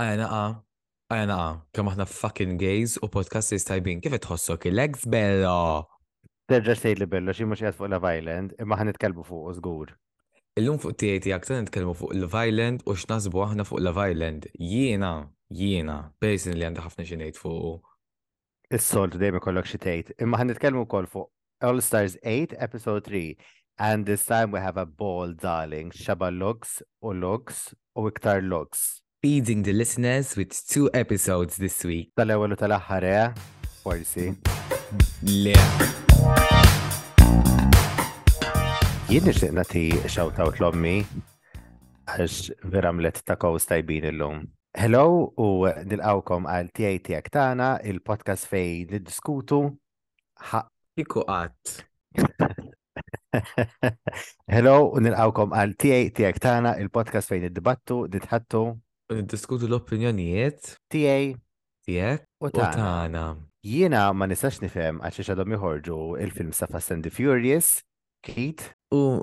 Għaja naqa, għaja naqa, kemm aħna fucking gays u podcasters tajbin, kif tħossok il-ex bello? Terġa xtejt li bello, xie mux jgħat fuq Love Island, imma ħan nitkelbu fuq u zgur. Illum fuq tiegħi tiegħek se nitkellmu fuq Love Island u x'naħsbu aħna fuq Love Island. Jiena, jiena, personally għandi ħafna xi ngħid fuq. Is-soltu dejjem ikollok xi tgħid, imma ħan nitkellmu wkoll fuq All Stars 8 Episode 3 and this time we have a ball darling xaba looks u looks u iktar looks. Feeding the listeners with two episodes this week. Tal-ewwel u tal-aħħar eh, forsi. Le. Jien nixtieq nagħti shout out l-ommi Għax vera mlet ta' kows tajbin illum. Hello u nilqawkom għal tiegħi tiegħek tagħna il-podcast fej niddiskutu ħaq. Iku qatt. Hello u nilqawkom għal tiegħi tiegħek tagħna il-podcast fejn iddibattu, nitħattu. U niddiskutu l-opinjonijiet. Tiegħi. Tiegħek. U tagħna. Jiena ma nistax nifhem għax xi xadhom joħorġu il-film sa Fast and the Furious, Kit. U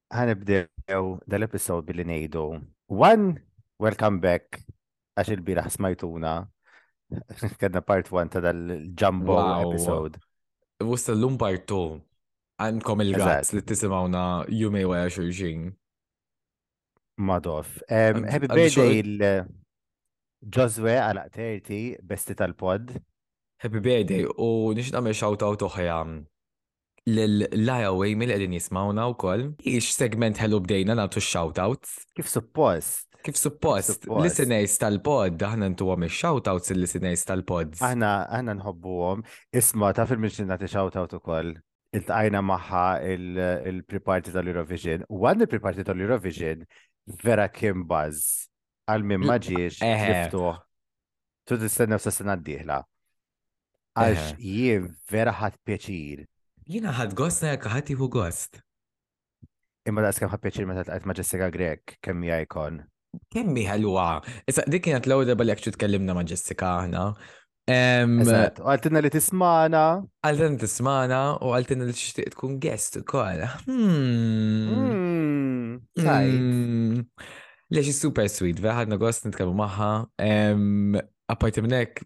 ħanibdew dal-episod billi ngħidu one welcome back għax il-biraħ smajtuna kedna part one ta' dal-jumbo episode. Wusta l-lum part two għandkom il-gazz li tisimawna jumej wara xulxin. Madoff. Happy birthday il-Joswe għal 30 besti tal-pod. Happy birthday u nix nagħmel shout out oħra Lil l-IOA milli qegħdin jismgħuna wkoll. X'segment ħelu bdejna nagħtu x-shoutouts. Kif suppost. Kif suppost. Listeners tal-pod, aħna ntuhom ix-shoutouts il-listeners tal-pods. Aħna aħna nħobbuhom. Isma' taf il-min xtieq nagħti shoutout ukoll? Iltqajna magħha il-pre-party tal-Eurovision. U għand il-pre-party tal-Eurovision vera kien buzz għal min ma ġiex ġiftuh. Tu tistennew sa sena d-dieħla. Għax Eħe. jien vera ħadd pjaċir. Jiena ħadd gost hekk ħadd jieħu gost. Imma daqs kemm ħadd pjaċir meta tlqajt ma' Jessica Grek, kemm hija ikon. Kemm hi ħelwa. Issa dik kienet l-ewwel darba li actually tkellimna ma' Jessica aħna. Em, Eżatt, u għaltinna li tismana. Għalten tismana u għalten li tixtieq tkun guest ukoll. Hmm. Mm, Tajt. Mm. Lex super sweet, vera ħadna gost nitkellmu magħha. Em, Apparti minn hekk,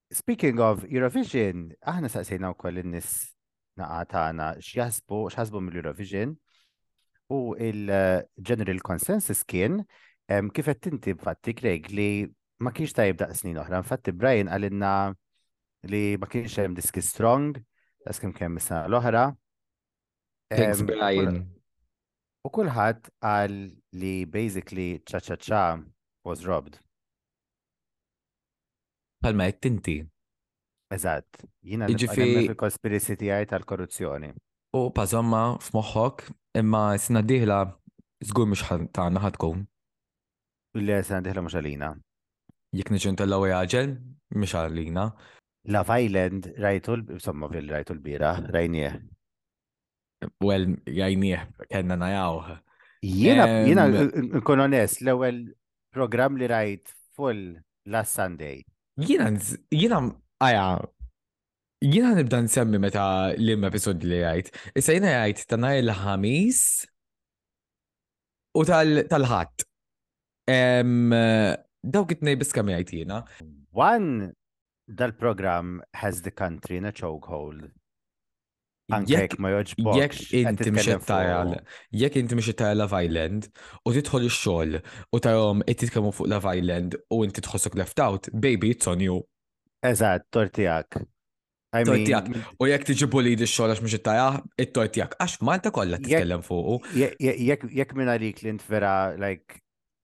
Speaking of Eurovision, aħna saqsejna wkoll in-nies naqa tagħna x'jaħsbu x'ħasbu mill-Eurovision u il-general consensus kien kif qed tinti b'fatti Greg li ma kienx tajb daqs snin oħra. Infatti Brian għalinna li ma kienx hemm diski strong daqs kemm kemm is-sena l-oħra. Thanks Brian. U kulħadd qal li basically ċa ċa ċa was robbed. Palma qed tinti. Eżatt, jiena jiġifieri fil-konspirisi tiegħi tal-korruzzjoni. U pażomma f'moħħok, imma sna diħla żgur mhux tagħna ħad tkun. Le sna diħla mhux għalina. Jekk niġu ntellgħu għaġel, mhux għalina. Love Island rajtu insomma fil rajtu l-bira, rajnieh. Well, jajnieh, kellna najawh. Jiena, jiena nkun onest, l-ewwel programm li rajt full last Sunday. Jiena, jiena, għaja, jiena nibda nsemmi meta l-im episod li rajt. Issa jiena jgħid ta' nhar il-ħamis u tal-ħadd. Dawk it-nej biska mi jgħid jiena. One dal-programm has the country in a chokehold. Jekk ma joġbok. Jekk inti mhux qed tara, jekk inti mhux qed tara Love Island u tidħol ix-xogħol u tarahom qed jitkellmu fuq Love Island u inti tħossok left out, baby it's on you. Eżatt, tortijak. Tortijak. U jekk tiġi bulid ix-xogħol għax mhux qed tarah, it-tortijak għax Malta kollha titkellem fuqu. Jekk minn għalik li int vera like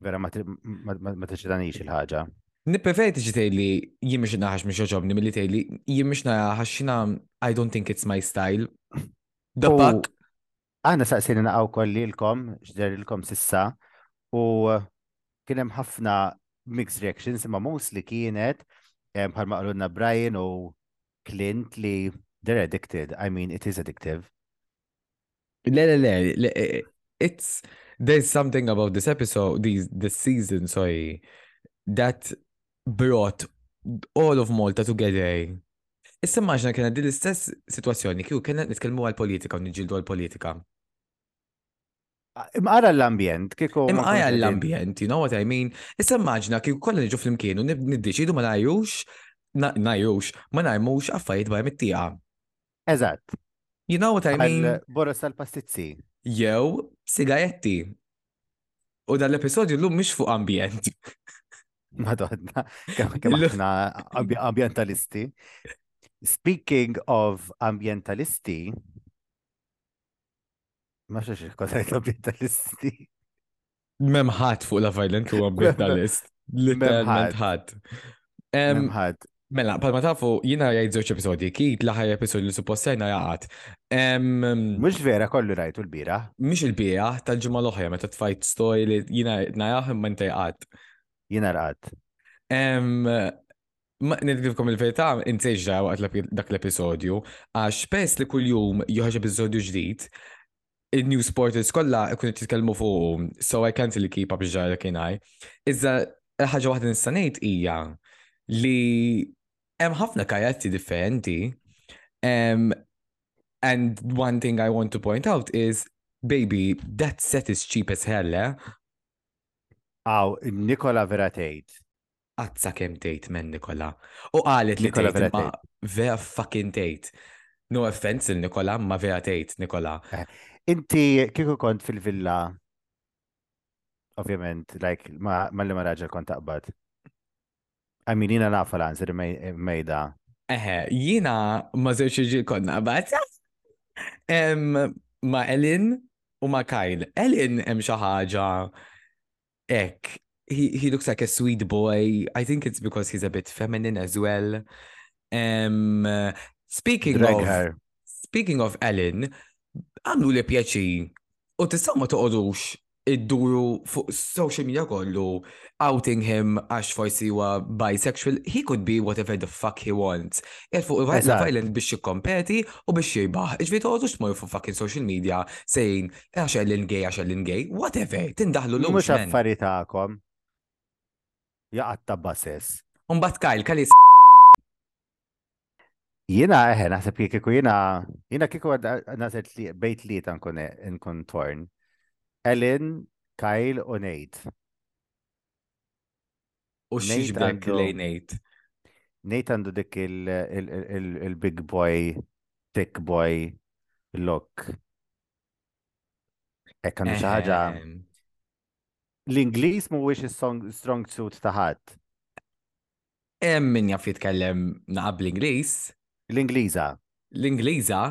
Vera ma tiċċitanix il-ħaġa. Nippreferi tiġi tgħidli jien mhux naħax mhux joġobni milli tgħidli jien mhux naħax xina I don't think it's my style. The fuck. Aħna saqsini naqgħu kolli lkom x'derilkom sissa u uh, kien hemm ħafna mixed reactions imma mostly kienet eh, bħal maqlunna Brian u Clint li they're addicted. I mean, it is addictive. Le, le, le, le, eh, it's, there's something about this episode, these, this season, sorry, that brought all of Malta together. Issa maġna kena din l-istess situazzjoni, kju kena nitkellmu għal-politika u nġildu għal-politika. Imqara l-ambjent, kiko. Imqara l-ambjent, you know what I mean? Issa maġna kiko kolla nġu fl-imkienu, niddeċidu ma najrux, najrux, ma najmux affarijiet barra mit-tija. Eżatt. You know what I mean? Għal-boros tal-pastizzi. Jew sigaretti. U dan l-episodju l-lum mux fuq ambjent. Madonna, kemm aħna ambjentalisti. Speaking of ambjentalisti, Ma xax il-kotajt l-abjad tal-isti. Memħat fuq Love Island li huwa bejt tal-ist. Literalment ħadd. Memħat. Mela, palma tafu, jina jgħid żewġ episodi, kit laħaj episodi li suppostajna jaqat. Mux vera kollu rajtu l-bira? Mux il-bira, tal-ġimma l-oħja, meta tfajt stoj li jina najah imma inti jaqat. Jina raqat. Nidgilkom il-verità, insejġa waqt dak l-episodju, għax pers li kull-jum joħġ episodju ġdid, il-news portals kollha ikun titkellmu fuq, so I can't really keep up ġara kien għaj. Iżda ħaġa waħda nista' ngħid hija li hemm ħafna kajatti differenti. Um, and one thing I want to point out is, baby, that set is cheap as hell, eh? Aw, Nikola Veratejt, Qatt sakemm tgħid men Nikola. U qalet li Nikola tgħid vera imma tgħid. vera fucking tgħid. No offense il Nikola, ma vera tgħid Nikola. Inti kieku kont fil-villa, ovvjament, like, ma ma li ma raġel kont taqbad. Għamin, jina nafa l-answer mej- mejda. Eħe, jiena ma żewġ irġiel konna bat. Em, ma Elin u ma Kyle. Elin hemm xi ħaġa Ek, he, he looks like a sweet boy. I think it's because he's a bit feminine as well. Um, speaking Drag of her. speaking of Ellen, għamlu li pjaċi u tistaw ma toqodux id-duru fuq social media kollu outing him għax forsi huwa bisexual, he could be whatever the fuck he wants. Jgħal fuq il-Violent biex jikkompeti u biex jirbaħ. Iġvi toqodux tmorru fuq fucking social media saying Għax Ellen Gay, għax Ellen Gay, whatever, tindaħlu l-lum. Mux affari ta'kom. Jaqat ta' bases. Umbat Kyle, kalis. Jina, eħe, naħseb li kiku jina, jina kiku naħseb li bejt li ta' nkun torn. Ellen, Kyle u Nate. U xieġbek lej Nate? Nate għandu dik il-big boy, thick boy look. Hekk għandu xi ħaġa. Ehem. L-Ingliż mhuwiex is-strong suit ta' ħadd. Hemm min jaf jitkellem naqab l-Ingliż, L-Ingliża. l-Ingliża,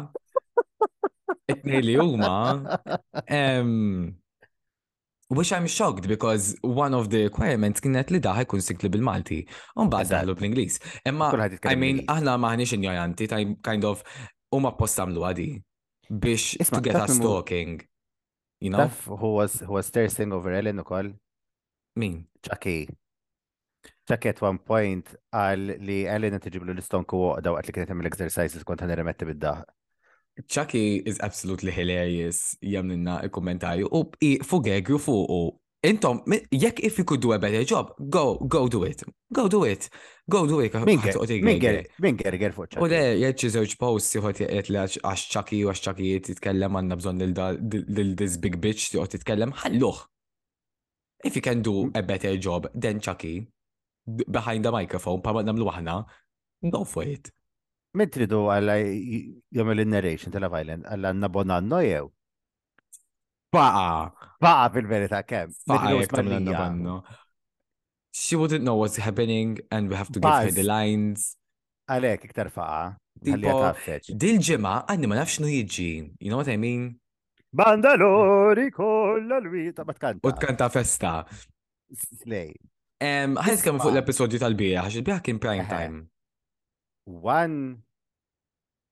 it-tnejn li huma, ehm, Which I'm shocked because one of the requirements kienet li daħ ikun sinkli bil-Malti. Un baħ daħlu bl-Inglis. Imma, I mean, aħna maħnix ignoranti, kind of, u ma postamlu għadi biex to get us talking. You know? Taf, who was, who was tersing over Ellen u koll? Min? Chucky. Jack at one point għal li Elena tiġiblu l-istonku għoqda waqt li kienet hemm l-exercises kont ħan irremetti bid-daħ. Chucky is absolutely hilarious jamlinna il-kommentarju u fuq Gregory u fuq u intom jekk if you could do a better job go go do it go do it go do it minn Gerger fuq Chucky. U le jgħid żewġ post jħod jgħid li għax Chucky u għax Chucky jitkellem għandna bżonn lil this big bitch tiqgħod titkellem ħalluh. If you can do a better job than Chucky behind the microphone pa' namlu aħna, go for it. Min tridu għalla jomel il-narration tal Island, għalla nabonanno jew? Baqa! Baqa fil-verita kem. Baqa jek tamla nabanno. She wouldn't know what's happening and we have to give her the lines. Għalek, iktar faqa. Dil-ġemma, għanni ma nafx nu jġi. You know what I mean? Banda lori kolla l-wita ma tkanta. U tkanta festa. Slej. Ħajs kemm fuq l-episodju tal-bija, għax il-bija kien prime time. One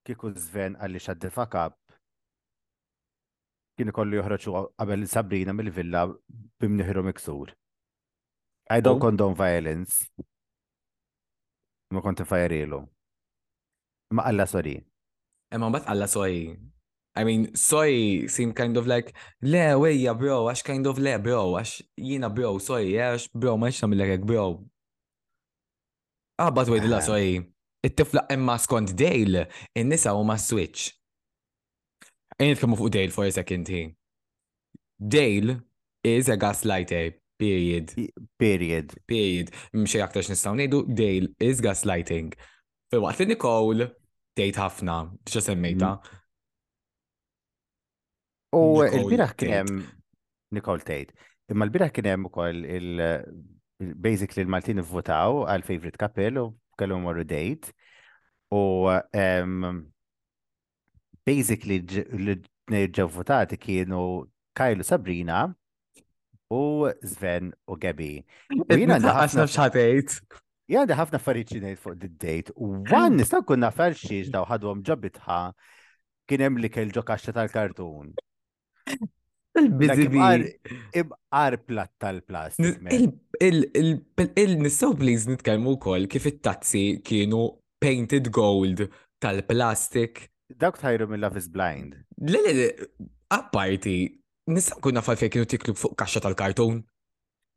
kiku zven għalli xaddi fakab kien kollu joħroċu qabel Sabrina mill-villa bimniħru miksur. I don't oh. condone violence. Ma konti fajrilu. Ma qalla sorry. Imma mbagħad qalla sorry. I mean, sorry seem kind of like, le, wejja, bro, għax kind of le, bro, għax jina, bro, sorry, eh, għax, bro, ma nxna mill-ek, bro. Għabba t-wejd la, sorry. It-tifla imma skont dejl, in-nisa u ma switch. Għin nitkellmu fuq Dale for a second hi. Dale is a gaslighter, period. Period. Period. Mxej aktar x'nistgħu ngħidu, Dale is gaslighting. Fil-waqt li Nicole tgħid ħafna, diġa semmejta. U l-biraħ kien hemm Nicole tgħid. Imma l-biraħ kien hemm ukoll il-basic li l-Maltin votaw għal favorite couple u kellhom morru date. U basically l-tnej ġavvutati kienu Kajlu Sabrina u Sven u Gabi. Jina ħafna xħatejt. Jgħandi ħafna affarijiet ngħid fuq d-date. Wan nista' nkun nafel xiex daw ħadhom ġabitħa kien hemm li kell ġo kaxxa tal-kartun. Il-BZB. Ibqar plat tal-plastik. Il-nistaw please nitkellmu wkoll kif it-tazzi kienu painted gold tal-plastik. Dawk tajru mill is Blind. Le, le, le, apparti, nistaw kunna fal fej kienu tiklu fuq kaxxa tal-kartun.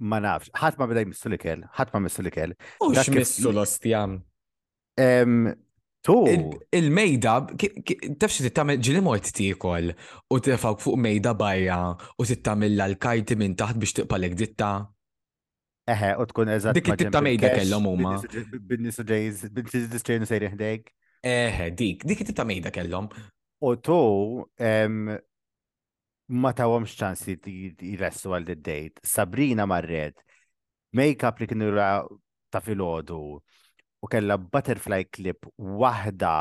Ma nafx, ħadd ma bidaj missu l-ikel, ħadd ma missu l-ikel. U x'missu l-ostjam? Tu. Il-mejda, tafx li tagħmel ġili mort tiekol u tifawk fuq mejda barra u tittamilla l-karti minn taħt biex tiqpalek ditta. Eħe, u tkun eżatt. Dik it ta' mejda kellhom huma. Bin-nisu ġejz, bin-nisu ġejz sejri ħdejk. Eħe, dik, dik it ta' mejda kellhom. U tu, ma tawhomx ċans li jressu għal id-dejt. Sabrina marret make-up li kienu ta' filgħodu u kella butterfly clip waħda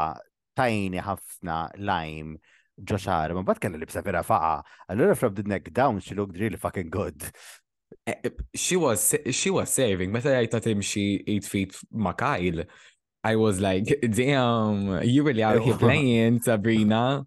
tajni ħafna lajm ġo xar, ma bat kella libsa vera faqa. Allura from the neck down, she looked really fucking good. Eh, eh, she was, she was saving, meta jajta timxi 8 feet ma Kyle, I was like, damn, you really out here playing, Sabrina.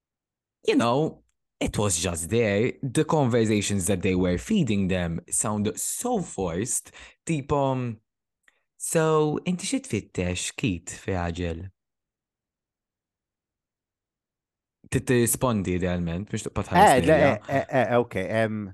You know, it was just there. The conversations that they were feeding them sound so forced. Tipo, um, so inti xi tfittex kit fi raġel? Titispondi realment, biex eh, eh. ok, um,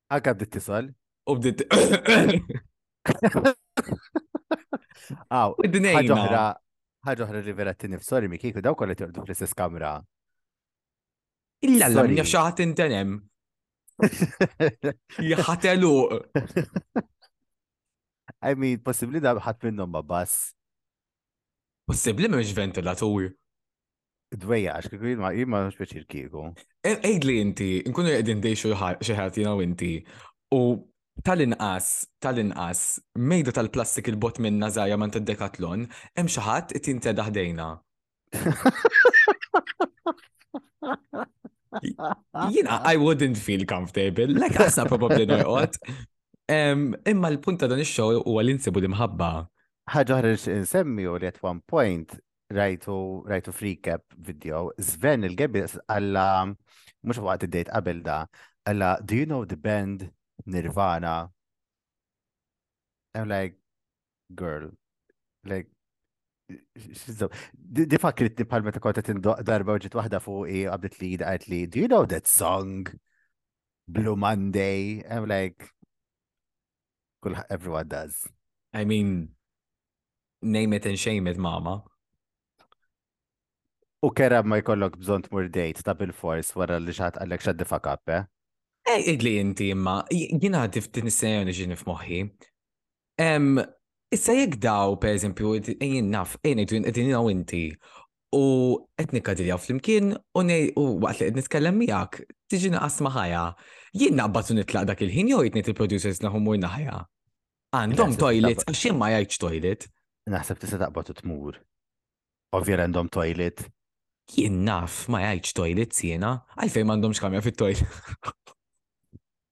Anka bdiet tisal. U bdiet. Aw, id-dnejn. Ħaġa oħra li vera tinif, sorry mi kieku daw kollha tiqdu fl-istess kamra. Illa l minja xaħat intenem. Jħatelu. I mean, possibli da ħat minnom ma bas. Possibli mhux ventilatur. Dwejja, għax kieku jien ma jien ma nux peċir kieku. E, ejdli inti, nkunu qegħdin dejxu xeħat jina u inti. U tal-inqas, tal-inqas, mejda tal-plastik il-bot minna zaħja man t-dekatlon, hemm xi ħadd qed jintreda ħdejna. Jina, I wouldn't feel comfortable, like asna probably norqot. Imma l-punta dan ix-xogħol huwa li nsibu l-imħabba. Ħaġa oħra nixtieq insemmi u li at one point rajtu rajtu frikep video, Sven il-Gebis għalla mhux waqt id-dejt qabel da, għalla do you know the band Nirvana? I'm like, girl, like, Di fakritni bħal meta konta tindoq darba uġit wahda fuqi għabdit li għajt li, do you know that song? Blue Monday? I'm like, Kull everyone does. I mean, name it and shame it, mama. U kera ma jkollok bżon tmur dejt ta' bil-fors wara li xaħat għallek xaddi fakappe. Eh? Eh, idli inti imma, jina għaddi f'din is-sejjoni ġini f'moħħi. Issa jek daw, per eżempju, jien naf, jien id-din inti, U qed nikkadiljaw flimkien u u waqt li qed nitkellem miegħek tiġi naqas ma' ħajja. Jien naqbad u nitlaq dak il-ħin jew jitnit il-producers naħu mur naħja. Għandhom toilet, għax jien ma jgħidx toilet. Naħseb tista' taqbad u tmur. Ovvjament għandhom toilet. Jien naf ma jgħidx toilet jiena, għalfejn m'għandhomx kamja fit-toilet.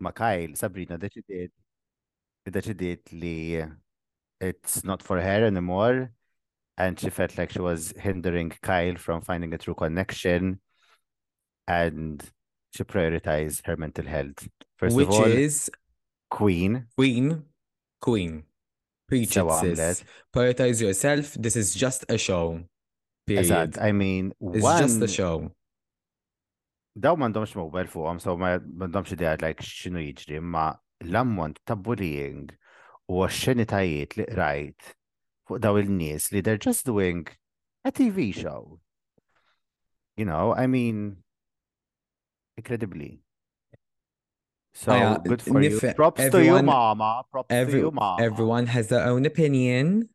ma' Kyle, Sabrina deċidiet deċidiet li it's not for her anymore and she felt like she was hindering Kyle from finding a true connection, and she prioritized her mental health. First Which of all, is Queen, Queen, Queen. Preach so it, sis. Prioritize yourself. This is just a show. Period. I mean, it's one... just a show. daw m'għandhomx mobile fuqhom, so ma m'għandhomx idea like x'inhu jiġri, ma l-ammont ta' bullying u xenitajiet li qrajt fuq daw il-nies li they're just doing a TV show. You know, I mean, incredibly. So Aja, good for you. Props everyone, to you, mama. Props every, to you, mama. Everyone has their own opinion.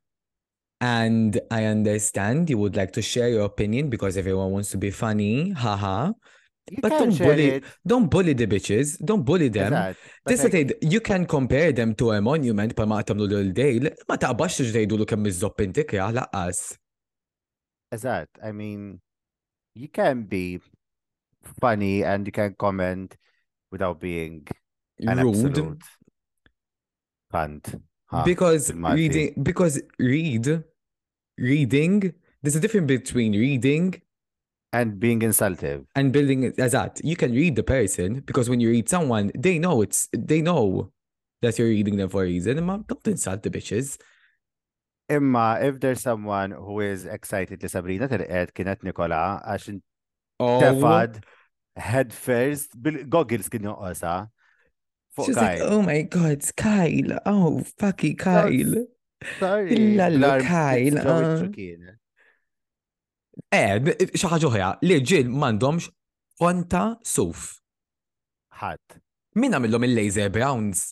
And I understand you would like to share your opinion because everyone wants to be funny, haha. You But don't bully, it. don't bully the bitches, don't bully them. Tista' tgħid you can compare them to a monument pa ma tagħmlu lil Dale, ma taqbax tiġi tgħidulu kemm iżopp inti krah laqqas. Eżatt, I mean you can be funny and you can comment without being an rude. Absolute. Cunt. because reading because read reading there's a difference between reading and being insultive and building that you can read the person because when you read someone they know it's they know that you're reading them for a reason do not insult the bitches Imma if there's someone who is excited li Sabrina tilqed kienet Nikola għax oh. tefad head first bil-goggles kien joqosa. She's like, oh my god, Kyle, oh fucky Kyle. Sorry. Lallu Kyle. Uh. Eh, xaħġa oħra, li ġil mandomx konta suf. Ħadd. Min għamillhom il-laser browns?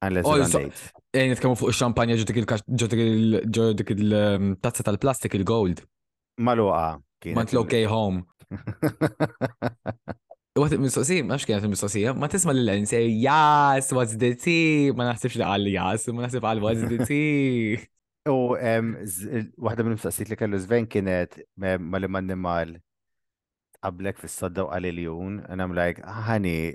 Unless you don't date. Ejn nitkellmu fuq ix-xampanja ġo dik il-tazza ehm, tal-plastik il-gold. Maluqa. Ma tlow kej home. Waqt il-mistoqsija, ma xkien il-mistoqsija, ma tisma li l-għin sej, jas, what's the tea? Ma naħsibx li għal jas, ma naħsib għal what's the tea? U ehm, waħda minn mistoqsijiet li kellu zven kienet ehm, ma li man nimal qablek fis-sodda u għal-iljun, and I'm like, ah, honey,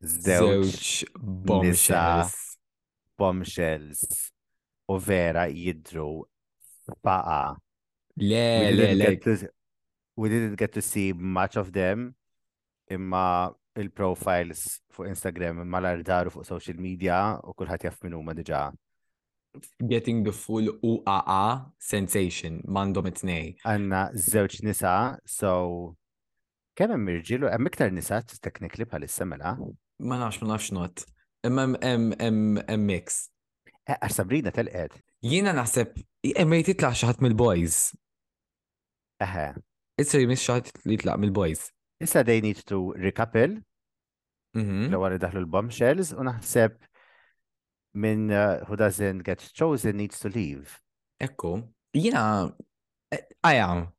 żewġ bombshells bombshells u vera jidru faqa. Le, le, le. We didn't get to see much of them imma il-profiles fuq Instagram malar daru fuq social media u kulħadd jaf minn huma diġà. Getting the full UAA sensation mandom it-tnej. Għanna żewġ nisa, so Kemm hemm irġiel u hemm iktar nisa teknikli bħalissa mela? Ma nafx, ma nafx not. Imma hemm mix. Eh, għax Sabrina telqed. Jiena naħseb, imma jititlax ħadd mill-boys. Eħe. Issa jmiss xaħat jitlaq mill-boys. Issa they need to recouple. Mhm. L-ewwel li daħlu l-bombshells u naħseb minn uh, who doesn't get chosen needs to leave. Ekku. Jiena, għajam, eh,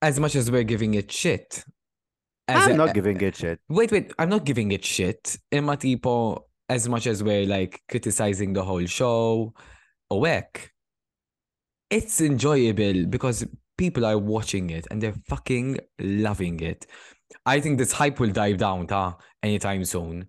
As much as we're giving it shit. I'm a, not giving it shit. Wait, wait, I'm not giving it shit. Imma tipo, as much as we're like criticizing the whole show, awek. It's enjoyable because people are watching it and they're fucking loving it. I think this hype will dive down ta anytime soon.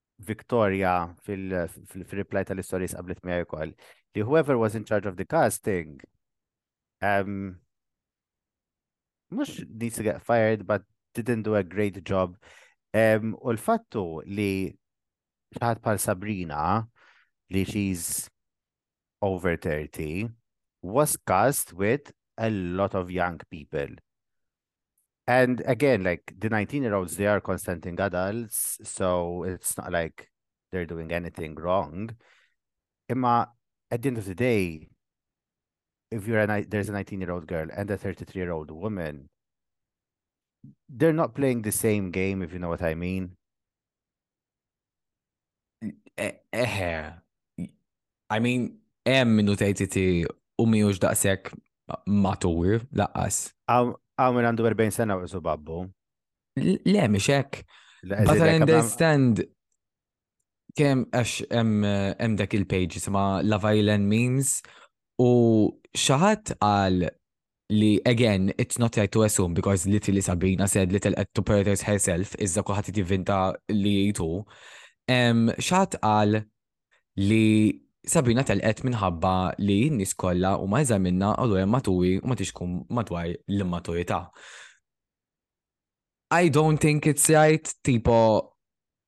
Victoria fil-reply tal-istoris qablet mi ukoll li whoever was in charge of the casting um, mux needs to get fired but didn't do a great job um, u l-fattu li xaħat pal Sabrina li she's over 30 was cast with a lot of young people and again, like the 19 year olds, they are consenting adults, so it's not like they're doing anything wrong. Emma, at the end of the day, if you're a there's a 19 year old girl and a 33 year old woman, they're not playing the same game, if you know what I mean. Eh, eħe, I mean, hemm minnu tgħiditi u miħuġ daqshekk matur laqqas. Għaw minn għandu 40 sena u babbu. Le, mhix hekk. But I understand kem għax hemm dak il-page sima Love Island Memes u xaħat għal li again it's not right to assume because literally Sabrina said little at to protect herself iżda kulħadd qed jivvinta li jgħid hu. X'ħadd qal li Sabrina telqet minħabba li n-nies kollha huma iżgħar minnha u lura maturi u ma tix tkun madwar l-immaturità. I don't think it's right, tipo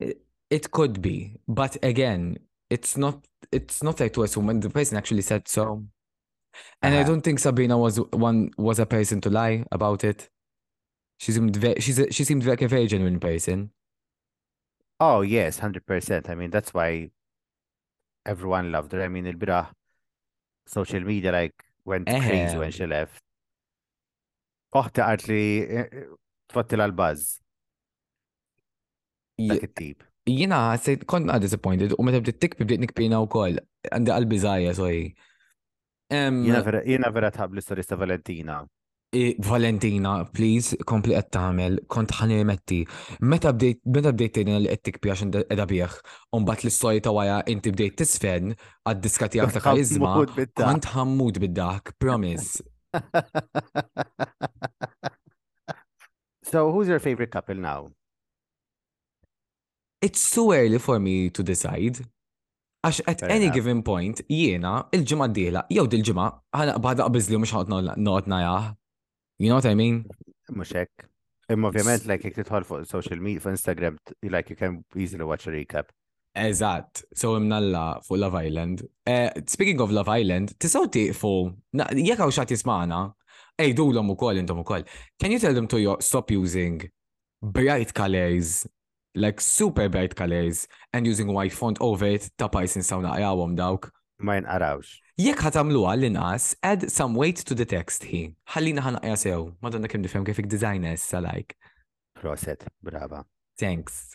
It, it could be, but again, it's not it's not like to assume when the person actually said so. And uh, I uh-huh. don't think Sabina was one was a person to lie about it. She seemed ve- she's a, she seemed like a very genuine person. Oh yes, hundred percent. I mean that's why everyone loved her. I mean Elbira social media like went uh-huh. crazy when she left. Oħti għart li eh, tfattila l-bazz. Dak it-tip. Jina, kont għad disappointed, u meta bdiet tikbi bdiet nikpina u koll, għandi għalbi zaħja, soj. Jina vera tħab l-istoris ta' Valentina. Valentina, please, kompli qed tagħmel, kont ħani metti. Meta bdejt meta bdejt tgħidna li qed tikbi għax qiegħda bih, u mbagħad l-istorja ta' wara inti bdejt tisfen għad-diska tiegħek ta' karizma, kont ħammut bid-dak, promise. so, who's your favorite couple now? It's too early for me to decide. Għax at Fair any enough. given point, jiena il-ġimgħa d-dieħla, jew dil-ġimgħa, ħana bada biżli mhux ħadd noqgħod najah. You know what I mean? Mhux hekk. Imma ovvjament like jekk tidħol fuq social media fuq Instagram, like you can easily watch a recap. Eżatt, so imnalla fuq Love Island. Eh, speaking of Love Island, tisaw tiqfu, jek għaw xat jismana, ejdu l-om u koll, intom u koll. Can you tell them to stop using bright colors, like super bright colors, and using white font over it, ta' pajsin saw naqrawom dawk? Ma jinqarawx. Jek ħatamlu għall-inqas, add some weight to the text hi. Ħallina ħanaqja sew, madonna kem nifhem kif designers sa like. Proset, brava. Thanks.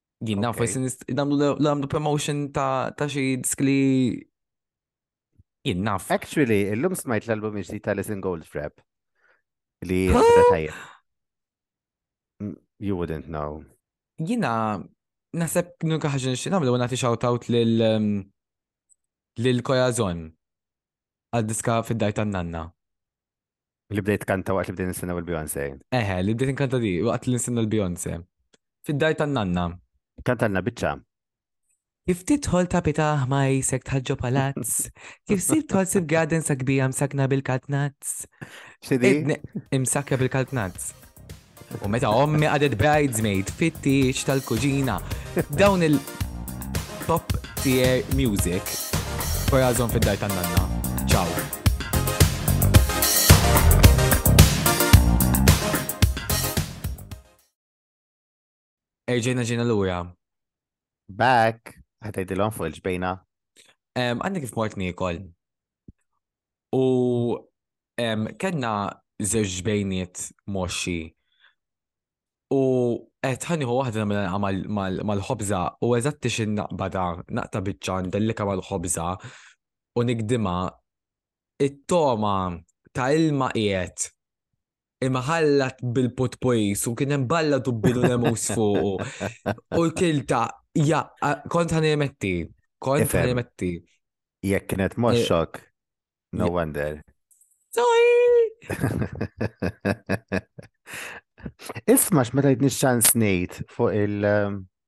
Jien naf Okay. jsin nist- namlu namlu promotion ta' ta' xi disk li jien naf. Actually, illum smajt l-album ġdid ta' Listen Goldfrapp. Li Huh? għadra tajjeb. Mm, You wouldn't know. Jina naħseb nuka ħaġa nixtieq nagħmlu nagħti shout out lil um, lil Korazon għad diska fid-dar tan-nanna. Li bdejt kanta waqt li bdejt nistenna l-Beyonce. Eħe, li bdejt kanta di waqt li nistenna l-Beyonce. Fid-dar tan-nanna. Kanta l biċċa. Kif titħol ta' pitaħ ma' jisek tħalġo palazz, kif sib tħol sib gaden sa' kbija msakna bil-kaltnazz. Xidi? Imsakja bil-kaltnazz. U meta ommi qadet bridesmaid fit-tieġ tal-kuġina, dawn il top tier music. Korazon fid-dar tan-nanna. Ciao. Erġejna ġejna lura. Back, ħatajdilhom fuq il-ġbejna. Għandi kif mort nikol. U kellna żewġ ġbejniet moxxi. U qed ħaniħu waħda mal-ħobża u eżatti xi naqbada naqta' biċċa ndellika mal-ħobża u nikdima it-toma ta' ilma qiegħed imħallat bil-putpujs u kien hemm balla dubbilu nemus fuqu. U l-kilta, ja, kont ħan jemetti, kont ħan jemetti. Jekk kienet moxxok, eh, no wonder. Sorry! Isma x'ma tajtni xans ngħid fuq il- um,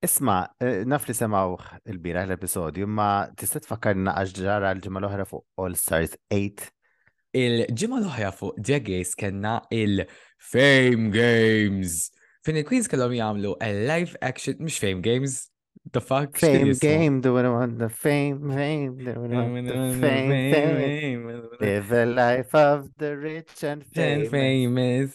Isma, naf li semawh il-biraħ l-episodju, ma tista' tfakkarna għax ġara l-ġimgħa l-oħra fuq All Stars 8. Il-ġimgħa l-oħra fuq Drag Race kellna il-Fame Games. Fejn il-Queens kellhom jagħmlu live action mhux Fame Games. The fuck? Fame game, do it on the fame, fame, do it on the fame, fame, fame. Live a life of the rich and famous. famous.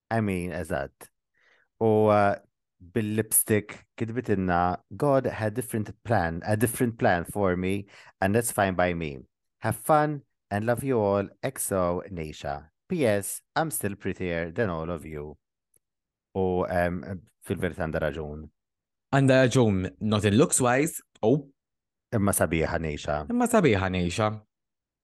I mean, eżatt. U uh, bil-lipstick kitbit inna God had different plan, a different plan for me and that's fine by me. Have fun and love you all, XO Nisha. P.S. I'm still prettier than all of you. U um, fil-verità għandha raġun. Għandha raġun, not in looks wise, oh. Imma sabiħa nejxa. Imma sabiħa nejxa.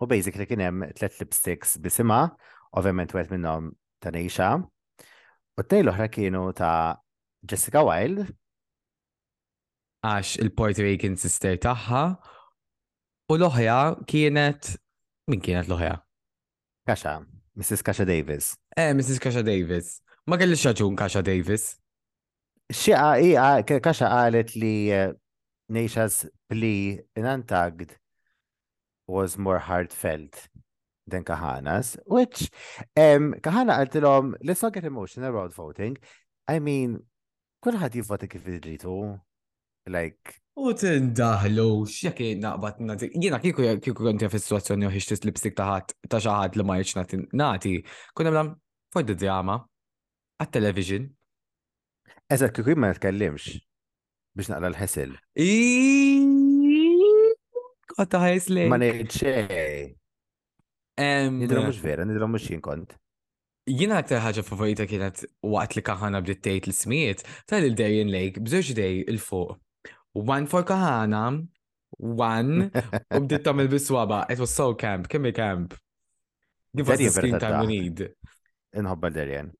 U basically kien hemm tliet lipsticks bisimha, ovvjament wieħed minnhom ta' Nejxa. U t-tnejn l-oħra kienu ta' Jessica Wilde. Għax il-Puerto Rican sister tagħha u l-oħra kienet min kienet l-oħra? Kaxa, Mrs. Kaxa Davis. Eh, Mrs. Kaxa Davis. Ma kellix raġun Kaxa Davis. Xieqa i kaxa qalet li eh, Neisha's plea in Untugged was more heartfelt than Kahana's, which um, Kahana għaltilhom, let's not get emotional about voting. I mean, kulħadd jivvota kif idritu. Like, U tindaħlu, x'jek naqbad nagħti. Jiena kieku kieku kont jaf is-sitwazzjoni u ħixtiex lipstick ta' ħadd ta' xi ħadd li ma jridx nagħti- nagħti, kun hemm for the drama. Għat-television. Eżatt, kieku ma nitkellimx biex naqra l-ħesil. Kotta ħajs li. Ma ngħid xejn. Nidra mhux vera, nidra mhux jien kont. Jina aktar ħaġa favorita kienet waqt li kaħana bdiet tgħid l-ismijiet tal-Darien Lake bżewġ dej il-fuq. One for kaħana One, u bdiet tagħmel biswaba, it was so camp, kemm camp. Give us the screen time we need. Inħobba Darien.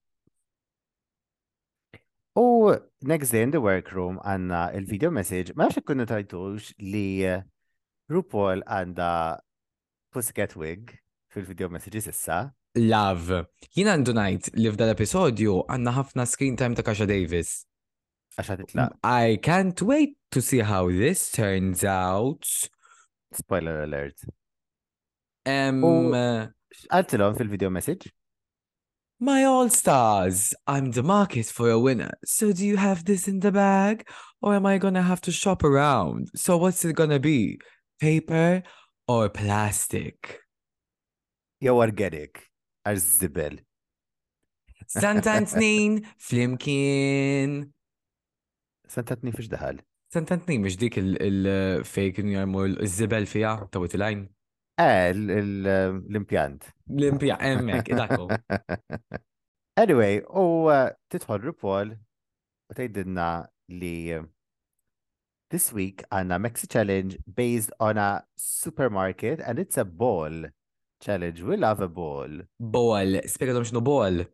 U next day in the workroom għanna il-video message, ma nafx ikkunna tajtux li eh, RuPaul għanda Pussycat Wig fil-video messages issa. Love. Jien għandu najt li f'dal episodju għanna ħafna screen time ta' Kasha Davis. Mm, I can't wait to see how this turns out spoiler alert um و... قالت لهم في الفيديو مسج My all stars, I'm the market for a winner. So do you have this in the bag? Or am I gonna have to shop around? So what's it gonna be? Paper or plastic? Jew organic, għax zibel. Santan tnin flimkien. Santan tnin fiex daħal? Santan tnin biex dik il-fake njar mu l-zibel fija ta' u tilajn? Eh, l-impjant. L-impjant, emmek, dakku. Anyway, u eh, titħol ripol u tgħidilna li eh, This week għanna Mexi Challenge based on a supermarket and it's a ball challenge. We love a ball. Ball, spiegatom xinu ball.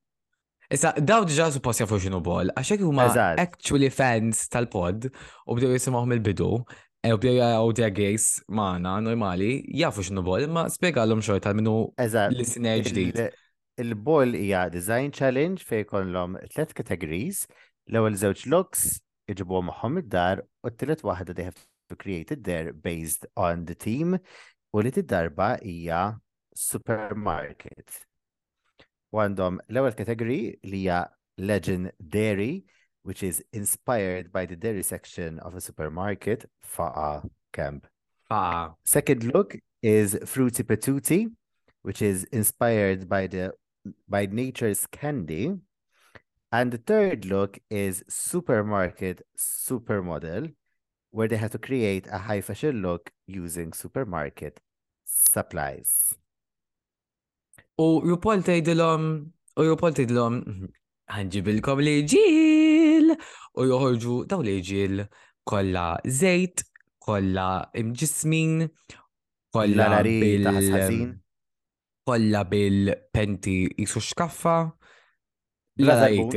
Issa, daw diġa suppost jafu xinu ball, għaxek huma actually fans tal-pod u bdew jisimgħuhom il-bidu, e, u bdew jgħu their gays maħna, normali, jafu xinu ball, ma spiegalhom xorta minnu l-isnej ġdid. Il-ball hija design challenge fej kollom tlet categories, l-ewwel żewġ looks, iġibuha magħhom id-dar u t-tielet waħda they have to create it there based on the team u li darba hija supermarket. U għandhom l-ewwel kategori li hija legend dairy which is inspired by the dairy section of a supermarket faqa camp. Faqa. Second look is fruity petuti which is inspired by the by nature's candy, and the third look is supermarket supermodel, where they had to create a high fashion look using supermarket supplies. U RuPaul tgħidilhom, u RuPaul tgħidilhom, ħanġibilkom li ġil, u joħorġu daw li ġil kollha żejt, kollha imġismin, kollha bil-ħażin. Kollha bil-penti jisu xkaffa. Bla zarbun.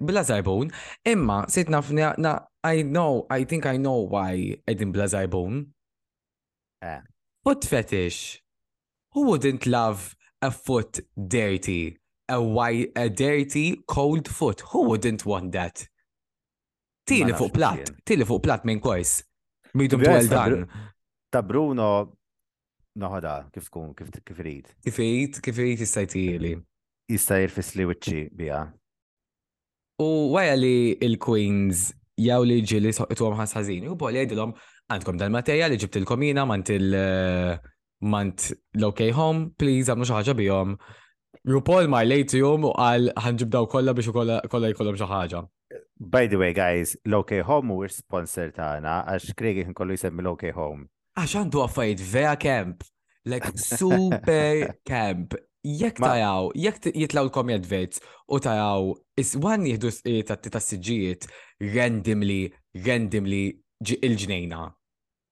Bla zarbun. Imma, sit nafna, I know, I think I know why edin bla zarbun. Eh. Foot fetish. Who wouldn't love a foot dirty? A, white, a dirty, cold foot. Who wouldn't want that? Tieni fuq plat, tieni fuq plat minn kors. Midu mtwel dan. Ta' Bruno, noħoda, kif tkun, kif kif rid. Kif id, kif id jista' jtili. Jista' jirfis li wiċċi biha. U għaja li il-Queens jaw li ġili soqtu għom ħasħazini, u bol jgħidilom għandkom dal-mateja li ġibtilkom jina mant il- mant l-OK Home, please għamlu xi ħaġa bihom. RuPaul mar lejt jum u qal ħanġibdaw kollha biex kollha jkollhom xi ħaġa. By the way, guys, l-OK Home u sponsor tagħna għax Craig kien kollu jsemmi l-OK Home. Għax għandu għaffajt vera camp, like super camp. Jekk tajaw, jekk jitlaw l-kom jadvejt u tajaw, iswan jihdu s-siġijiet randomly, randomly il-ġnejna.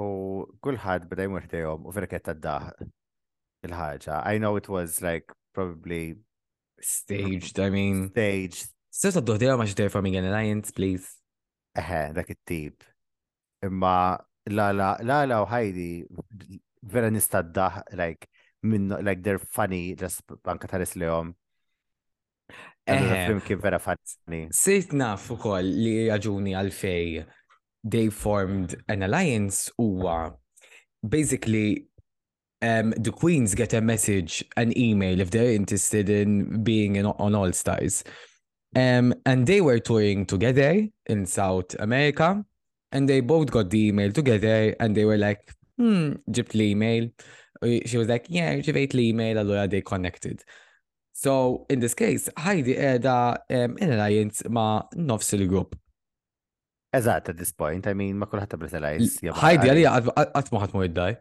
U kulħadd bda jmur ħdejhom u verket ta' daħ il-ħaġa. I know it was like probably staged, I mean. Staged. Sir ta' doħdejhom għax they're forming an alliance, please. Eħe, dak it-tip. Imma la la la la u ħajdi vera nista' daħ like minnu like they're funny just banka taris lihom. Eħe. Film kien vera funny. Sejt naf u koll li għal-fej. they formed an alliance huwa basically um, the queens get a message, an email if they're interested in being in, on All Stars. Um, and they were touring together in South America, and they both got the email together, and they were like, "Hmm, the email." Uh, she was like, "Yeah, ġibejt l-email." and they connected. So, in this case, Heidi qiegħda um, in alliance ma' nofs il-grupp. Eżatt, at this point, I mean, ma kulħadd ta' Britalajs. Ħajdi għalija qatt ma ħadd id-daj.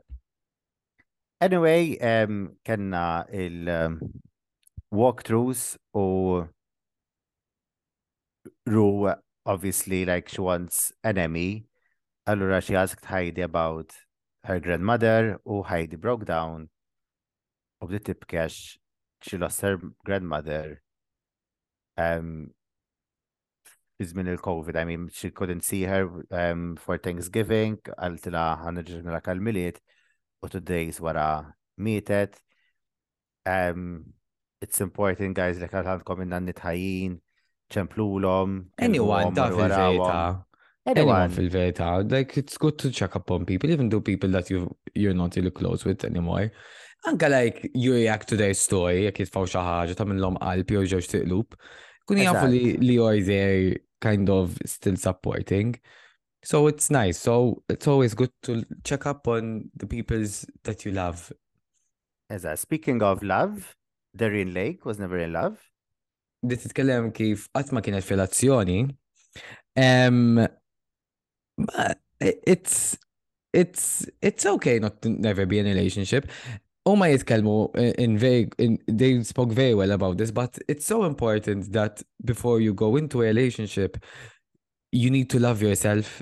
Anyway, um, kenna il-walkthroughs um, u Ru, obviously, like she wants an Emmy. Allura she asked Heidi about her grandmother u Heidi broke down u bdiet tibkex she lost her grandmother um, bizmin il-Covid, I mean, she couldn't see her um, for Thanksgiving, għaltila ġurnala kal-miliet, u two days wara mietet. Um, it's important guys li għal għandkom inna nitħajin, ċemplulom. Anyone ta' fil-verita. Anyone fil-verita. Like it's good to check up on people, even though people that you, you're not really close with anymore. Anka like you react to their story, jek jitfaw xaħġa ta' minnlom qalb jew ġewġ tiqlub. Kun jafu li li you're there kind of still supporting. So it's nice. So it's always good to check up on the peoples that you love As a, speaking of love, Darien Lake was never in love. Di titkellem kif qatt ma kienet relazzjoni. Um, it's it's it's okay not to never be in a relationship. Oh my jitkelmu in very, in, they spoke very well about this, but it's so important that before you go into a relationship, you need to love yourself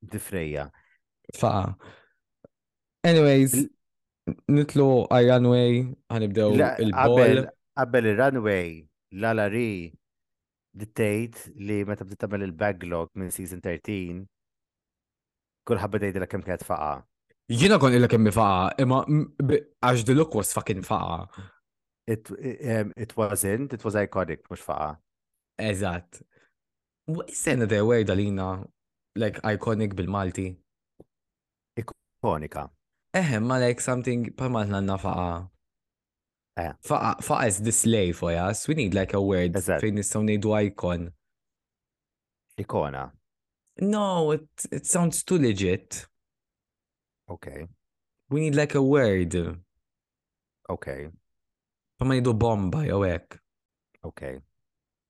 Difrejja. Faqa. Anyways, nitlu għaj runway, għanibdew il-bol. Qabel il-runway, l-alari dittejt li meta bdiet tagħmel il-backlog minn season 13, kull ħabba tgħidilha kemm kienet faqa. Jiena kon illa kemm faqa, imma għax diluk was fucking faqa. It, um, it wasn't, it was iconic, mhux faqa. Eżatt. Sena the word għalina, like iconic bil-Malti. Ikonika. Eħe, ma like something pa' malna għanna faqa. Eh. Faqa, faqa is this lay for us, we need like a word Eżatt. fejn nistaw nejdu icon. Ikona. No, it, it sounds too legit. Okay. We need like a word. Okay. Pa' ma nejdu bomba, jew hekk. Okay.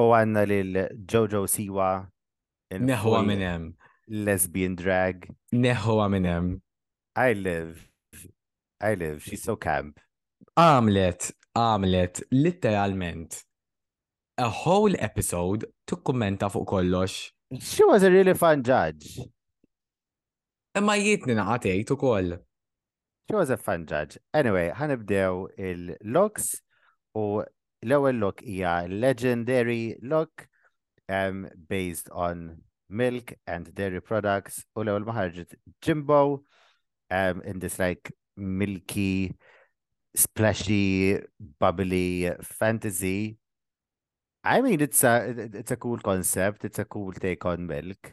U għanna lil Jojo Siwa. Neħu għaminem. Lesbian drag. Neħu għaminem. I live. I live. She's so camp. Għamlet, għamlet, literalment. A whole episode to kummenta fuq kollox. She was a really fun judge. Imma jietni naqa' tgħid ukoll. Joseph Fanġaġ. Anyway, ħanibdew il-logs u l-ewwel log hija legendary log um, based on milk and dairy products u l-ewwel ma ħarġet Jimbo um, in this like milky splashy bubbly fantasy I mean it's a it's a cool concept it's a cool take on milk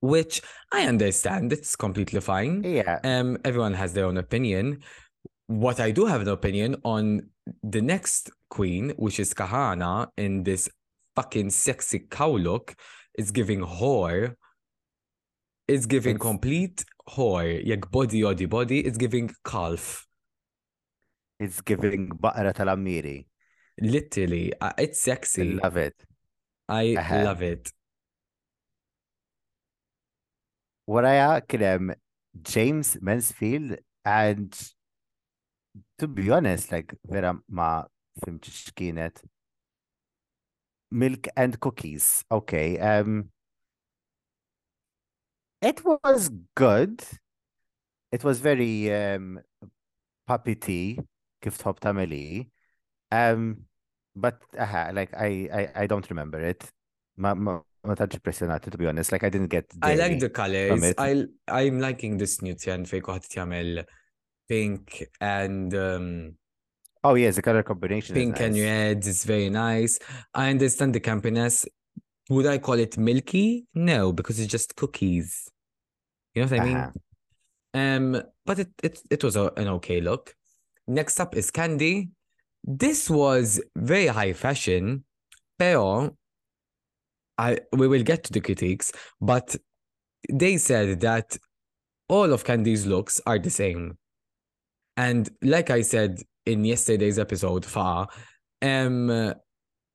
Which I understand, it's completely fine. Yeah. Um, everyone has their own opinion. What I do have an opinion on the next queen, which is Kahana, in this fucking sexy cow look, is giving whore. It's giving it's... complete whore. Like body odi body, it's giving calf. It's giving baqra tal Literally, uh, it's sexy. I love it. I uh-huh. love it. Waraja kienem James Mansfield and to be honest, like vera ma fimċi x'kienet. Milk and cookies. Okay. Um, it was good. It was very um, puppety, kif tħob tameli. Um, but aha, like I, I, I don't remember it. Ma, ma, ma taġi impressionati, to be honest. Like I didn't get. I like the colors. I, I'm liking this new tjan fejn kuħat tjamel pink and um, Oh yeah, the color combination. Pink nice. and red is very nice. I understand the campiness. Would I call it milky? No, because it's just cookies. You know what I mean? Uh-huh. Um, but it it it was a, an okay look. Next up is candy. This was very high fashion, pero I we will get to the critiques, but they said that all of Candy's looks are the same. And like I said in yesterday's episode, Fa, um,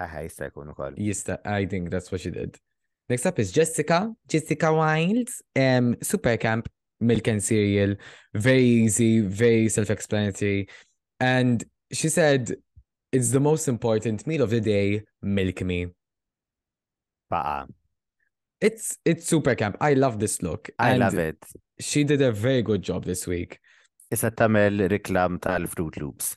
اها I think that's what she did. Next up is Jessica, Jessica Wilds, um, Super Camp milk and cereal, very easy, very self explanatory. And she said, It's the most important meal of the day, milk me. Ba'a. It's it's super camp. I love this look. I love it. She did a very good job this week. a Tamil reklam tal-Fruit Loops.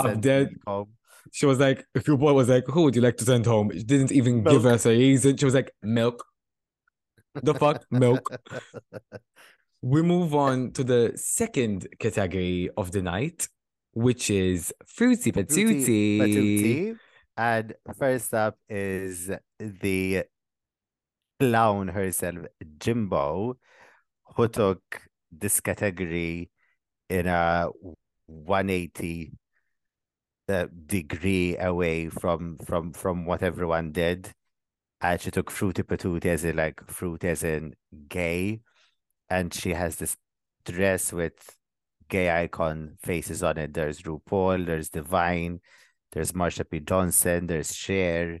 said, home. She was like, if your boy was like, who would you like to send home? She didn't even milk. give us a reason. She was like, milk. The fuck, milk. we move on to the second category of the night, which is fruity but And first up is the clown herself, Jimbo, who took this category in a 180 uh, degree away from from from what everyone did and she took fruity patootie as in like fruit as in gay and she has this dress with gay icon faces on it there's rupaul there's divine there's marsha p johnson there's Cher,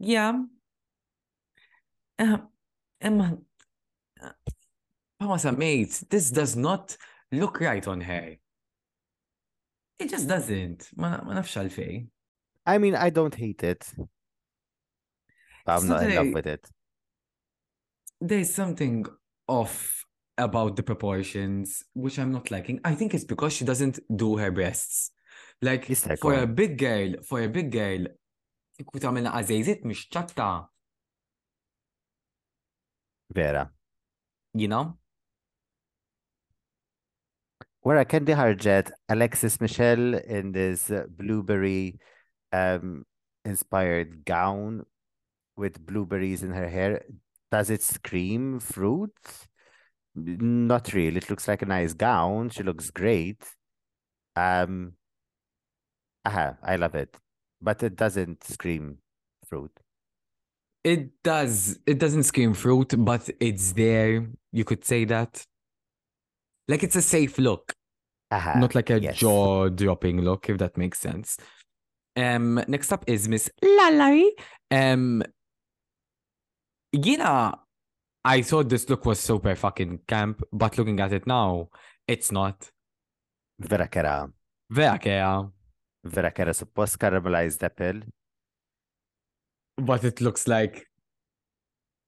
Ja. Eh, imma, bħama semmejt, this does not look right on her. It just doesn't. Ma nafx għalfej. I mean, I don't hate it. I'm not in love with it. There's something off about the proportions, which I'm not liking. I think it's because she doesn't do her breasts. Like for a big girl, for a big girl, Vera. You know? Where can't ħarġet Alexis Michelle in this blueberry um, inspired gown with blueberries in her hair. Does it scream fruits? Not really. It looks like a nice gown. She looks great. Um, aha, I love it, but it doesn't scream fruit. It does. It doesn't scream fruit, but it's there. You could say that. Like it's a safe look. Aha, Not like a yes. jaw dropping look, if that makes sense. Um, next up is Miss Lalari. Um, Gina. I thought this look was super fucking camp, but looking at it now, it's not. Vera kera. Vera kera. Vera kera supposed caramelized apple. But it looks like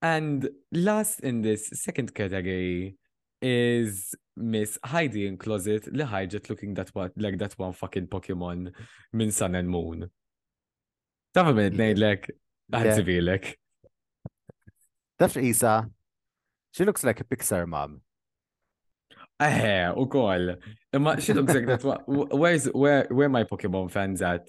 And last in this second category is Miss Heidi in Closet li ħarġet looking that one, like that one fucking Pokemon minn Sun and Moon. Tafa minn nejlek, għanzibilek. Taf Isa, she looks like a Pixar mom. Eħe, u koll. Imma she looks like that one, where's, where, where my Pokemon fans at?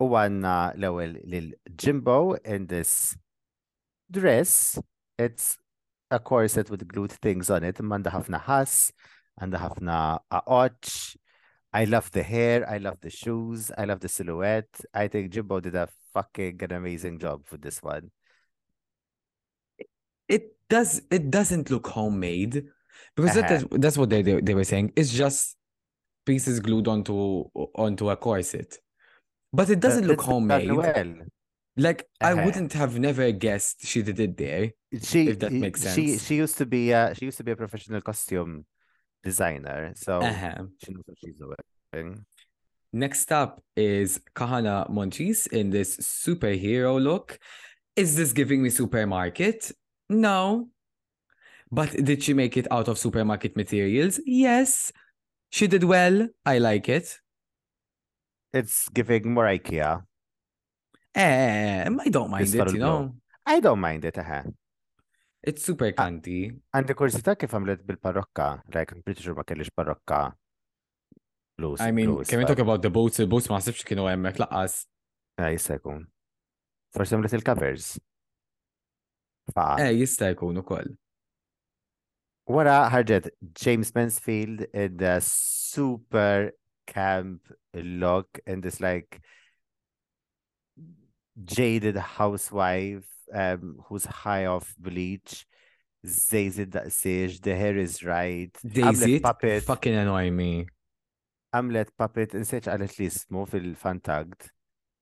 U għanna l-ewel l-Jimbo in this dress. It's a corset with glued things on it. Manda ħafna ħas, għanda ħafna aqoċ. I love the hair, I love the shoes, I love the silhouette. I think Jimbo did a fucking an amazing job with this one. It does. It doesn't look homemade because uh-huh. that is, that's what they, they they were saying. It's just pieces glued onto onto a corset, but it doesn't that, look homemade. Well. Like uh-huh. I wouldn't have never guessed she did it there. She, if that makes sense. She she used to be a, she used to be a professional costume designer. So uh-huh. she knows what she's doing. Next up is Kahana Montes in this superhero look. Is this giving me supermarket? No. But did she make it out of supermarket materials? Yes. She did well. I like it. It's giving more IKEA. Eh, eh, eh, I don't mind Jisfaru it, you l-blu. know. I don't mind it, eħe. It's super kanti. Għandi kurzita kif għamlet bil-parrokka, like, pretty sure ma kellix parrokka blues. I mean, can we talk about the boots? Il-boots ma sibx kienu għemmek laqas. Ah, jissa jkun. Forse għamlet il-covers. Fa. Eh, jista' jkun ukoll. Wara ħarġet James Mansfield in the super camp look in this like jaded housewife um, who's high off bleach. Zayzi daqsiex, the hair is right. Zayzi, puppet. Fucking annoy me. Amlet puppet, insieċ għalet li jismu fil-fantagd.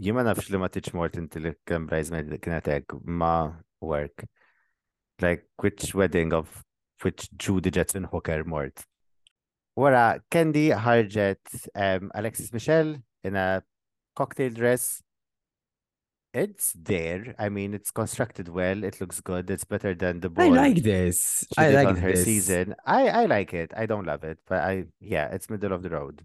Jima nafx li ma tiċ Mortin li kem bridesmaid kienet hekk ma work. Like which wedding of which Judy Jetson Hooker mort. Wara, Candy ħarġet um, Alexis Michelle in a cocktail dress. It's there. I mean, it's constructed well. It looks good. It's better than the ball. I like this. I like her this. season. I I like it. I don't love it, but I yeah, it's middle of the road.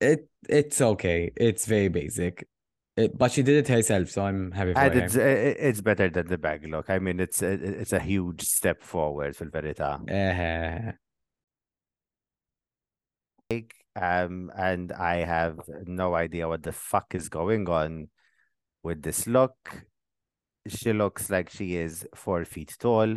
It it's okay. It's very basic. It, uh, but she did it herself, so I'm happy. and it's, uh, it's better than the backlog. I mean, it's a, it's a huge step forward for verita uh-huh. Um, and I have no idea what the fuck is going on with this look. She looks like she is four feet tall,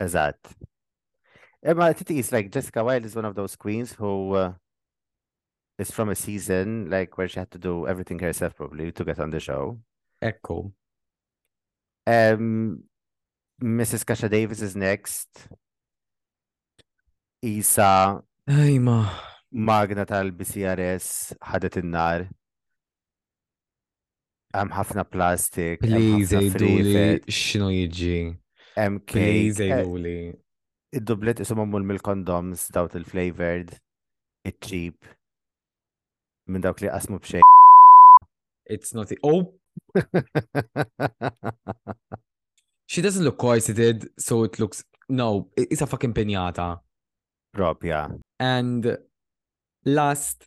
Is That. Emma, I think it's like Jessica Wilde is one of those queens who uh, is from a season like where she had to do everything herself probably to get on the show. Echo. Um, Mrs. Kasha Davis is next. Isa Ejma. Magna tal-BCRS ħadet il nar Hemm ħafna plastik. Please għiduli x'inhu jiġi. Hemm kejk. Please eh, għiduli. Id-dublet isu mammul mill-kondoms dawt il-flavored, iċ-ċip, minn dawk li qasmu b'xejn. It's not Oh! She doesn't look corseted, so it looks no, it's a fucking pinjata. Propja. And last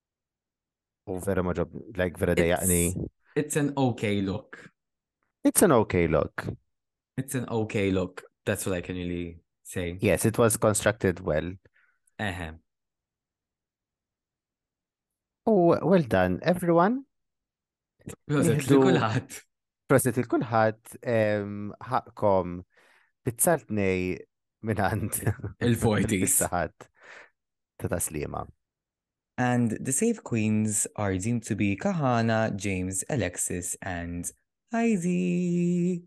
U vera ma ġob, like vera dejjaqni. It's an okay look. It's an okay look. It's an okay look. That's what I can really say. Yes, it was constructed well. Ehem. Oh, well done, everyone. Prosit li kulħadd. Prosit li kulħadd ħakkom pizzalt nej minant il-40s. Saħat ta' taslima. And the safe Queens are deemed to be Kahana, James, Alexis, and Heidi.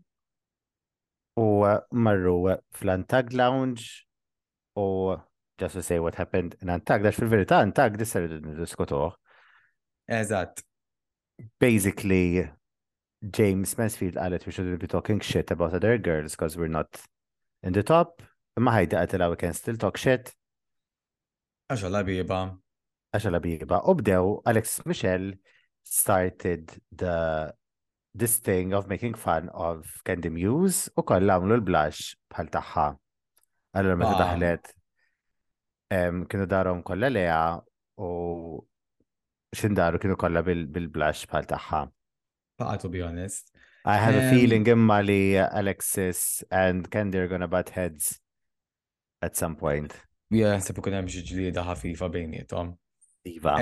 U marru fl-Antag Lounge u just to say what happened in Antag, dax fil-verita Antag disser diskutuħ. Eżat. Basically, James Mansfield għalet we shouldn't be talking shit about other girls because we're not in the top Imma ħajdi għatila we can still talk shit. Għaxa labiba. Għaxa labiba. U bdew Alex Michel started the this thing of making fun of Candy Muse u kollha għamlu l-blush bħal tagħha. Allora meta daħlet kienu darhom kollha leha u xindaru kienu kollha bil-blush bħal tagħha. Baqa to be honest. I have a feeling imma li Alexis and Candy are gonna butt heads at some point. Ja, sepp ikun hemm xi ġlieda ħafifa bejnietom. Iva.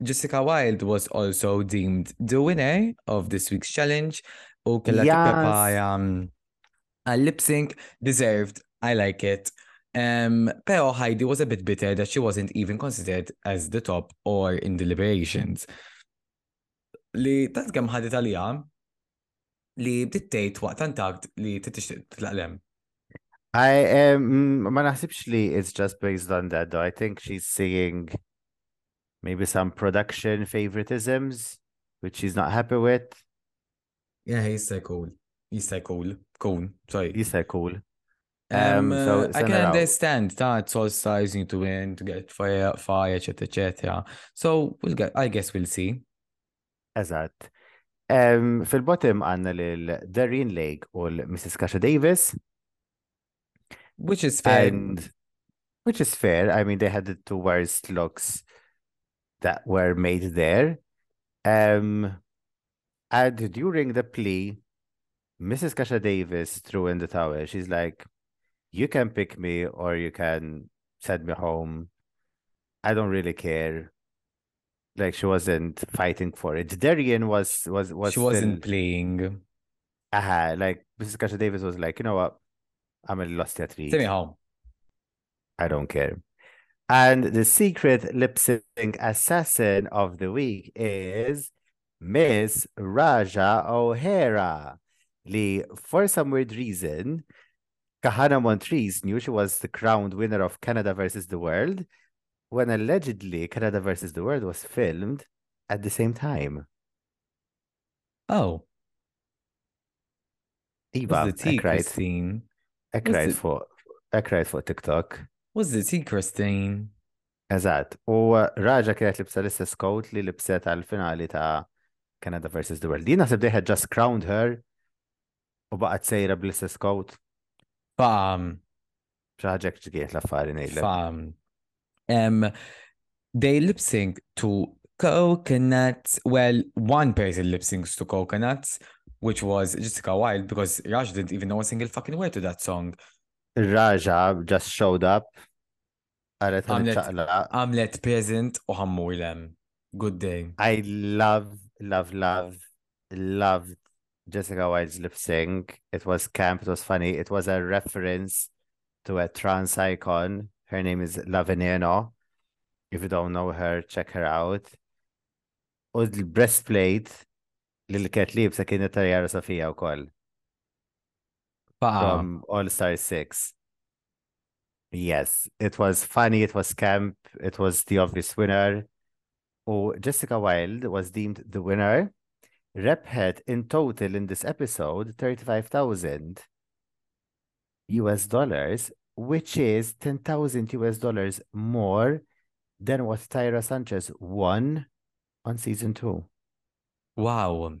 Jessica Wilde was also deemed the winner of this week's challenge u kella tippepaja mm, għal lip sync deserved, I like it. Um, Pero Heidi was a bit bitter that she wasn't even considered as the top or in deliberations. Li tant kemm ħadet għalija, li bdiet tgħid waqt antakt li tixtieq titlaq lem. I um, ma naħsibx li it's just based on that though. I think she's seeing maybe some production favoritisms which she's not happy with. Yeah, jista' jkun. Jista' jkun. Kun, sorry. Jista' jkun. Um, um, so, I can understand that soul size need to win to get fire, fire, etc., etc. So we'll get. I guess we'll see. Eżatt. Um, fil-bottom għanna l-Darien Lake u l-Mrs. Kasha Davis which is fair, and which is fair. I mean, they had the two worst looks that were made there. Um, and uh, during the plea, Mrs. Kasha Davis threw in the towel. She's like, "You can pick me, or you can send me home. I don't really care." Like she wasn't fighting for it. Darian was was was she wasn't playing. Aha, uh-huh. like Mrs. Kasha Davis was like, you know what? I'm a loss at Send me home. I don't care. And the secret lip sync assassin of the week is Miss Raja O'Hara. Lee, for some weird reason, Kahana Montrese knew she was the crowned winner of Canada versus the World when allegedly Canada versus the World was filmed at the same time. Oh. Iva, the tea, Christine? Ekrajt fuq, ekrajt fuq TikTok. Was the tea, Christine? Eżat, u uh, raġa kienet libsa l-istess coat li libset għal-finali ta' Canada versus the World. Dina sebdeħ just crowned her u baqat sejra bl-istess coat. Bam. Xaħġek ġiet l-affari nejlek. Fam. Um, they lip sync to coconuts. Well, one person lip syncs to coconuts, which was Jessica Wilde, because Raj didn't even know a single fucking word to that song. Raja just showed up. Għamlet present u ħammur lem. Good day. I love, love, love, love Jessica Wild's lip sync. It was camp, it was funny. It was a reference to a trans icon. Her name is Laveneno. If you don't know her, check her out. U l-breastplate li li kienet libsa it Tarjara Sofija u koll. From All Star 6. Yes, it was funny, it was camp, it was the obvious winner. U Jessica Wilde was deemed the winner. Rep had in total in this episode 35,000 US dollars, which is 10,000 US dollars more than what Tyra Sanchez won on season two. Wow.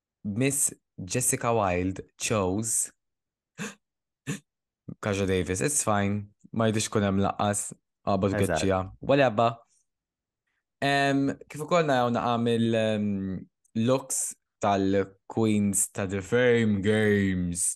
Miss Jessica Wilde chose Kaja Davis. It's fine. Ma jidhirx ikun hemm lanqas qabad tkeċċija. Whatever. Kif ukoll naraw naqa' mill-looks tal-queens ta' The Fame Games.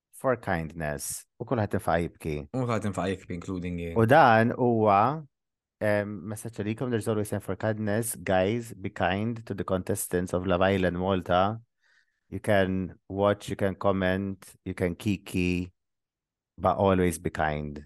for kindness u kulħadd infaqa jibki. U kulħadd infaqa jibki including you. U dan huwa messaġġ għalikom there's always time for kindness, guys, be kind to the contestants of Love Island Malta. You can watch, you can comment, you can kiki, but always be kind.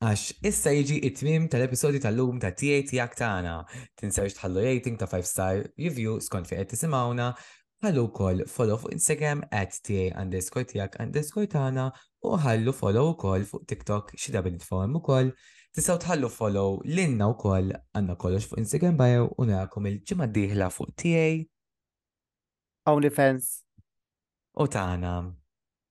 Għax issa jiġi it-tmiem tal-episodju tal-lum ta' Tiegħi Tiegħek Tagħna. Tinsewx tħallu rating ta' 5 star review skont fejn qed tisimgħuna, ħallu wkoll follow fuq Instagram at tiegħi underscore tiegħek underscore tagħna u ħallu follow ukoll fuq TikTok xi drabi nitfgħu hemm ukoll. Tistgħu tħallu follow lilna wkoll, għandna kollox fuq Instagram bio u narakom il-ġimgħa d-dieħla fuq tiegħi. OnlyFans. U tagħna.